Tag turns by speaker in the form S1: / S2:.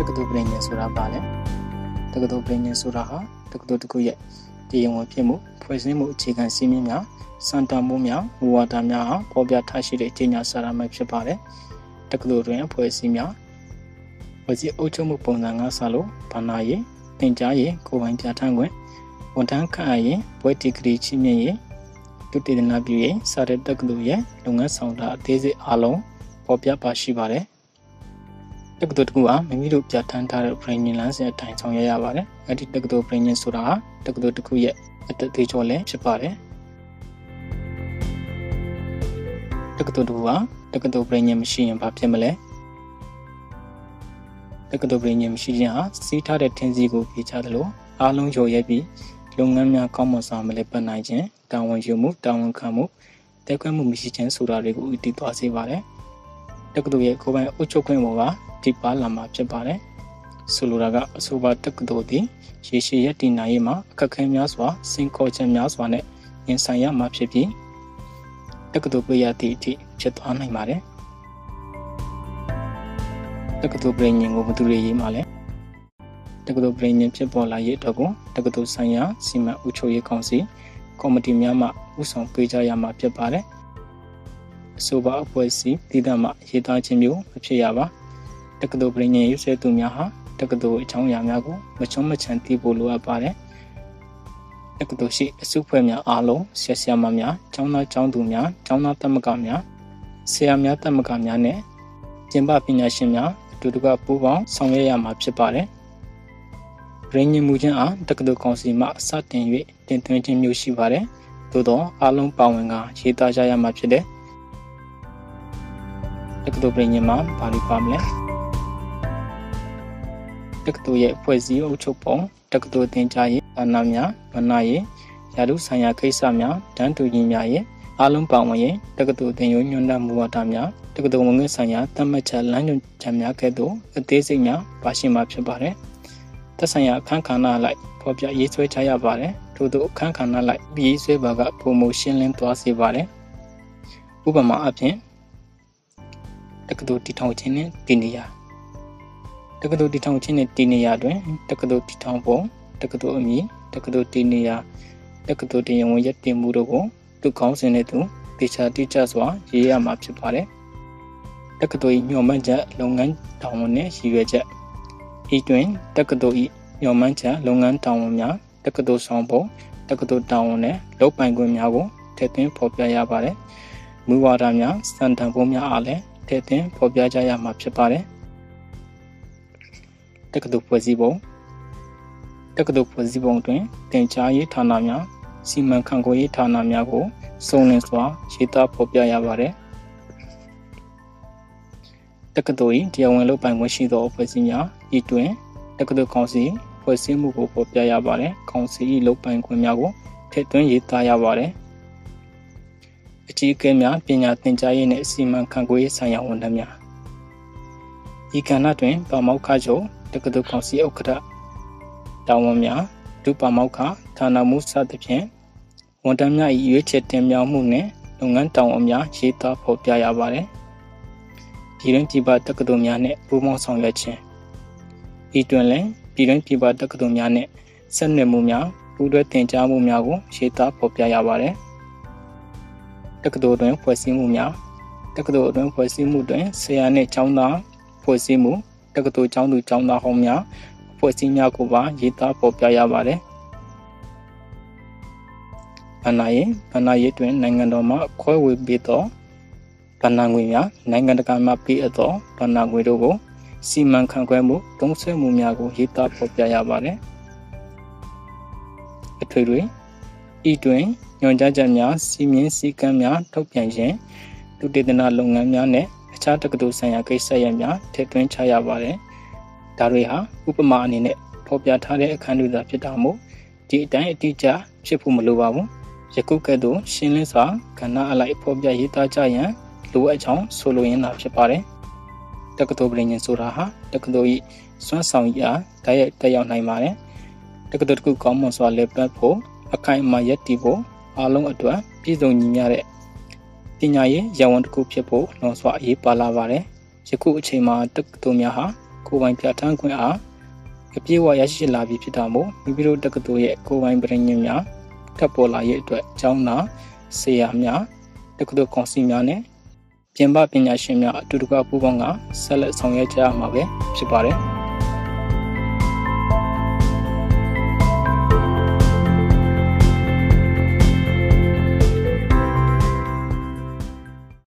S1: တက္ကသိုလ်ပြည်ညင်ဆိုတာပါလေတက္ကသိုလ်ပြည်ညင်ဆိုတာဟာတက္ကသိုလ်တစ်ခုရဲ့တရားဝင်ဖြစ်မှုဖွဲ့စည်းမှုအခြေခံစည်းမျဉ်းများစံတန်မှုများဝဝတာများဟာပေါ်ပြထားရှိတဲ့ကြီးညာစာရမိုက်ဖြစ်ပါတယ်တက္ကသိုလ်တွင်ဖွဲ့စည်းများဖွဲ့စည်းအုပ်ချုပ်မှုပုံစံငါးဆလို့ဘာနာရေးသင်ကြားရေးကိုယ်ပိုင်ပြဋ္ဌာန်းခွင့်ဝန်ထမ်းခန့်အပ်ရေးဘွဲ့တီဂရီချီးမြှင့်ရေးဒုတိယနာပြုရေးစာတဲ့တက္ကသိုလ်ရဲ့လုပ်ငန်းဆောင်တာအသေးစိတ်အလုံးပေါ်ပြပါရှိပါတယ် တက္ကသိုလ်တစ်ခုဟာမိမိတို့ပြဋ္ဌာန်းထားတဲ့ training လမ်းစဉ်အတိုင်းဆောင်ရွက်ရပါတယ်။အဲ့ဒီတက္ကသိုလ် training ဆိုတာဟာတက္ကသိုလ်တစ်ခုရဲ့အသက်သေးချော်လည်းဖြစ်ပါတယ်။တက္ကသိုလ်တစ်ခုဟာတက္ကသိုလ် training မရှိရင်ဘာဖြစ်မလဲ။တက္ကသိုလ် training မရှိခြင်းဟာစီးထားတဲ့ထင်းစီကိုပြေချသလိုအားလုံးရောရဲပြီးလုပ်ငန်းများကောင်းမွန်စွာမလဲပတ်နိုင်ခြင်းတာဝန်ယူမှုတာဝန်ခံမှုတက်ခွင့်မှုမရှိခြင်းဆိုတာတွေကိုဥတည်သွားစေပါတယ်။ တက္ကသိုလ်ရဲ့ကိုယ်ပိုင်အုပ်ချုပ်ခွင့်ပေါ်ကတိပါလာမှာဖြစ်ပါတယ်။ဆိုလိုတာကအဆိုပါတက္ကသိုလ်သည်ရေရှည်ရည်တည်နိုင်ရေးမှာအခက်အခဲများစွာစင်ခေါ်ချက်များစွာနဲ့ရင်ဆိုင်ရမှာဖြစ်ပြီးတက္ကသိုလ်ပြရသည့်အထိဖြစ်သွားနိုင်ပါတယ်။တက္ကသိုလ်ပြည်ညင်ကိုဘယ်သူတွေရေးမှာလဲ။တက္ကသိုလ်ပြည်ညင်ဖြစ်ပေါ်လာရေးအတွက်ကိုတက္ကသိုလ်ဆိုင်ရာစီမံအုပ်ချုပ်ရေးကောင်စီကော်မတီများမှဥဆောင်ပေးကြရမှာဖြစ်ပါတယ်။ အဆိုပါအဖွဲ့အစည်းတည်တံ့မှရေးသားခြင်းမျိုးမဖြစ်ရပါ။တက္ကသိုလ်ပြည်ညင်ရေးဆွဲသူများဟာတက္ကသိုလ်အကြောင်းအရာများကိုမချုံမချန်သိဖို့လိုအပ်ပါတယ်။တက္ကသိုလ်ရှိအစုဖွဲ့များအားလုံးဆရာဆရာမများကျောင်းသားကျောင်းသူများကျောင်းသားတက်မကများဆရာများတက်မကများနဲ့ကျင်ပပညာရှင်များအတူတကွပူးပေါင်းဆောင်ရွက်ရမှာဖြစ်ပါတယ်။ပြည်ညင်မှုချင်းအားတက္ကသိုလ်ကောင်စီမှစတင်၍တင်သွင်းခြင်းမျိုးရှိပါတယ်။သို့သောအားလုံးပါဝင်ကရေးသားကြရမှာဖြစ်တဲ့ တက္ကသိုလ်ပြည်ညင်မှာဘာလို့ပါမလဲ။တက္ကသိုလ်ရဲ့ဖွဲ့စည်းအုပ်ချုပ်ပုံတက္ကသိုလ်သင်ကြားရေးဌာနများမနာရေးရာထူးဆိုင်ရာကိစ္စများတန်းတူညီများရဲ့အားလုံးပါဝင်ရင်တက္ကသိုလ်သင်ရိုးညွှန်တမ်းမှုဝါဒများတက္ကသိုလ်ဝင်ငွေဆိုင်ရာသတ်မှတ်ချက်လမ်းညွှန်ချက်များကဲ့သို့အသေးစိတ်များပါရှိမှာဖြစ်ပါတယ်။သက်ဆိုင်ရာအခန်းကဏ္ဍလိုက်ဖော်ပြရေးဆွဲချရပါတယ်။ထို့သောအခန်းကဏ္ဍလိုက်ရေးဆွဲပါကပုံမရှင်းလင်းသွားစေပါတယ်။ဥပမာအဖြစ် တက္ကသိုလ်တည်ထောင်ခြင်းနဲ့တည်နေရာတက္ကသိုလ်တည်ထောင်ခြင်းနှင့်တည်နေရာတွင်တက္ကသိုလ်တည်ထောင်ပုံတက္ကသိုလ်အမည်တက္ကသိုလ်တည်နေရာတက္ကသိုလ်တရားဝင်ရည်တည်မှုတို့ကိုသူခေါင်းစဉ်နဲ့သူတေချာတိကျစွာရေးရမှာဖြစ်ပါတယ်တက္ကသိုလ်၏ညွှန်မှန်းချက်လုပ်ငန်းတာဝန်နှင့်ရည်ရွယ်ချက်ဤတွင်တက္ကသိုလ်၏ညွှန်မှန်းချက်လုပ်ငန်းတာဝန်များတက္ကသိုလ်ဆောင်ပုံတက္ကသိုလ်တာဝန်နှင့်လုပ်ပိုင်ခွင့်များကိုထည့်သွင်းဖော်ပြရပါတယ်မူဝါဒများစံတန်ဖိုးများအားလည်း ထည့်သွင်းဖော်ပြကြရမှာဖြစ်ပါတယ်တက္ကသိုလ်ဖွဲ့စည်းပုံတက္ကသိုလ်ဖွဲ့စည်းပုံတွင်တင်ကြားရေးဌာနများစီမံခန့်ခွဲရေးဌာနများကိုစုံလင်စွာရေးသားဖော်ပြရပါသည်တက္ကသိုလ်၏တရားဝင်လုပ်ပိုင်ခွင့်ရှိသောအဖွဲ့အစည်းများဤတွင်တက္ကသိုလ်ကောင်စီဖွဲ့စည်းမှုကိုဖော်ပြရပါတယ်ကောင်စီ၏လုပ်ပိုင်ခွင့်များကိုထည့်သွင်းရေးသားရပါတယ် အကြီးအကဲများပညာသင်ကြားရေးနှင့်စီမံခန့်ခွဲရေးဆိုင်ရာဝန်ထမ်းများဤကဏ္ဍတွင်ပါမောက္ခချုပ်တက္ကသိုလ်ကောင်စီဥက္ကဋ္ဌတာဝန်များဒုပါမောက္ခဌာနမှုစသဖြင့်ဝန်ထမ်းများ၏ရွေးချယ်တင်မြှောက်မှုနှင့်လုပ်ငန်းတာဝန်များရေးသားဖော်ပြရပါသည်။ပြည်တွင်းပြည်ပတက္ကသိုလ်များနှင့်ပူးပေါင်းဆောင်ရွက်ခြင်းဤတွင်လည်းပြည်တွင်းပြည်ပတက္ကသိုလ်များနှင့်ဆက်နွယ်မှုများပူးတွဲတင်ကြားမှုများကိုရေးသားဖော်ပြရပါသည်။ တက္ကသိုလ်တွင်ဖွဲ့စည်းမှုများတက္ကသိုလ်အတွင်းဖွဲ့စည်းမှုတွင်ဆရာနှင့်ကျောင်းသားဖွဲ့စည်းမှုတက္ကသိုလ်ကျောင်းသူကျောင်းသားဟောင်းများအဖွဲ့အစည်းများကိုပါရေးသားဖော်ပြရပါတယ်။ဗဏ္ဍာရေးဗဏ္ဍာရေးတွင်နိုင်ငံတော်မှခွဲဝေပေးသောဗဏ္ဍာငွေများနိုင်ငံတကာမှပေးအပ်သောဗဏ္ဍာငွေတို့ကိုစီမံခန့်ခွဲမှုသုံးစွဲမှုများကိုရေးသားဖော်ပြရပါတယ်။အထွေထွေဤတွင် ညွှန်ကြားချက်များစီမင်းစည်းကမ်းများထုတ်ပြန်ခြင်းဒုတေသနလုပ်ငန်းများနဲ့အခြားတက္ကသိုလ်ဆိုင်ရာကိစ္စရပ်များထည့်သွင်းချရပါတယ်။ဒါတွေဟာဥပမာအနေနဲ့ဖော်ပြထားတဲ့အခန်းတွေသာဖြစ်တာမို့ဒီအတိုင်းအတိအကျဖြစ်ဖို့မလိုပါဘူး။ယခုကဲ့သို့ရှင်းလင်းစွာကဏ္ဍအလိုက်ဖော်ပြရေးသားကြရန်လိုအပ်ကြောင်းဆိုလိုရင်းသာဖြစ်ပါတယ်။တက္ကသိုလ်ပြည်ညင်ဆိုတာဟာတက္ကသိုလ်၏စွမ်းဆောင်ရတိုက်ရိုက်တက်ရောက်နိုင်ပါတယ်။တက္ကသိုလ်တစ်ခုကောင်းမွန်စွာလည်ပတ်ဖို့အခိုင်အမာရည်တည်ဖို့ အားလုံးအတွက်ပြည့်စုံညီမျှတဲ့ပညာရေးရဝန်တစ်ခုဖြစ်ဖို့လွန်စွာအရေးပါလာပါတယ်။ယခုအချိန်မှာတက္ကသိုလ်များဟာကိုယ်ပိုင်ပြဋ္ဌာန်းခွင့်အားအပြည့်အဝရရှိလာပြီဖြစ်တာမို့မိမိတို့တက္ကသိုလ်ရဲ့ကိုယ်ပိုင်ပြည်ညင်များထပ်ပေါ်လာရေးအတွက်ကျောင်းသားဆရာများတက္ကသိုလ်ကောင်စီများနဲ့ပြင်ပပညာရှင်များအတူတကွပူးပေါင်းကဆက်လက်ဆောင်ရွက်ကြရမှာပဲဖြစ်ပါတယ်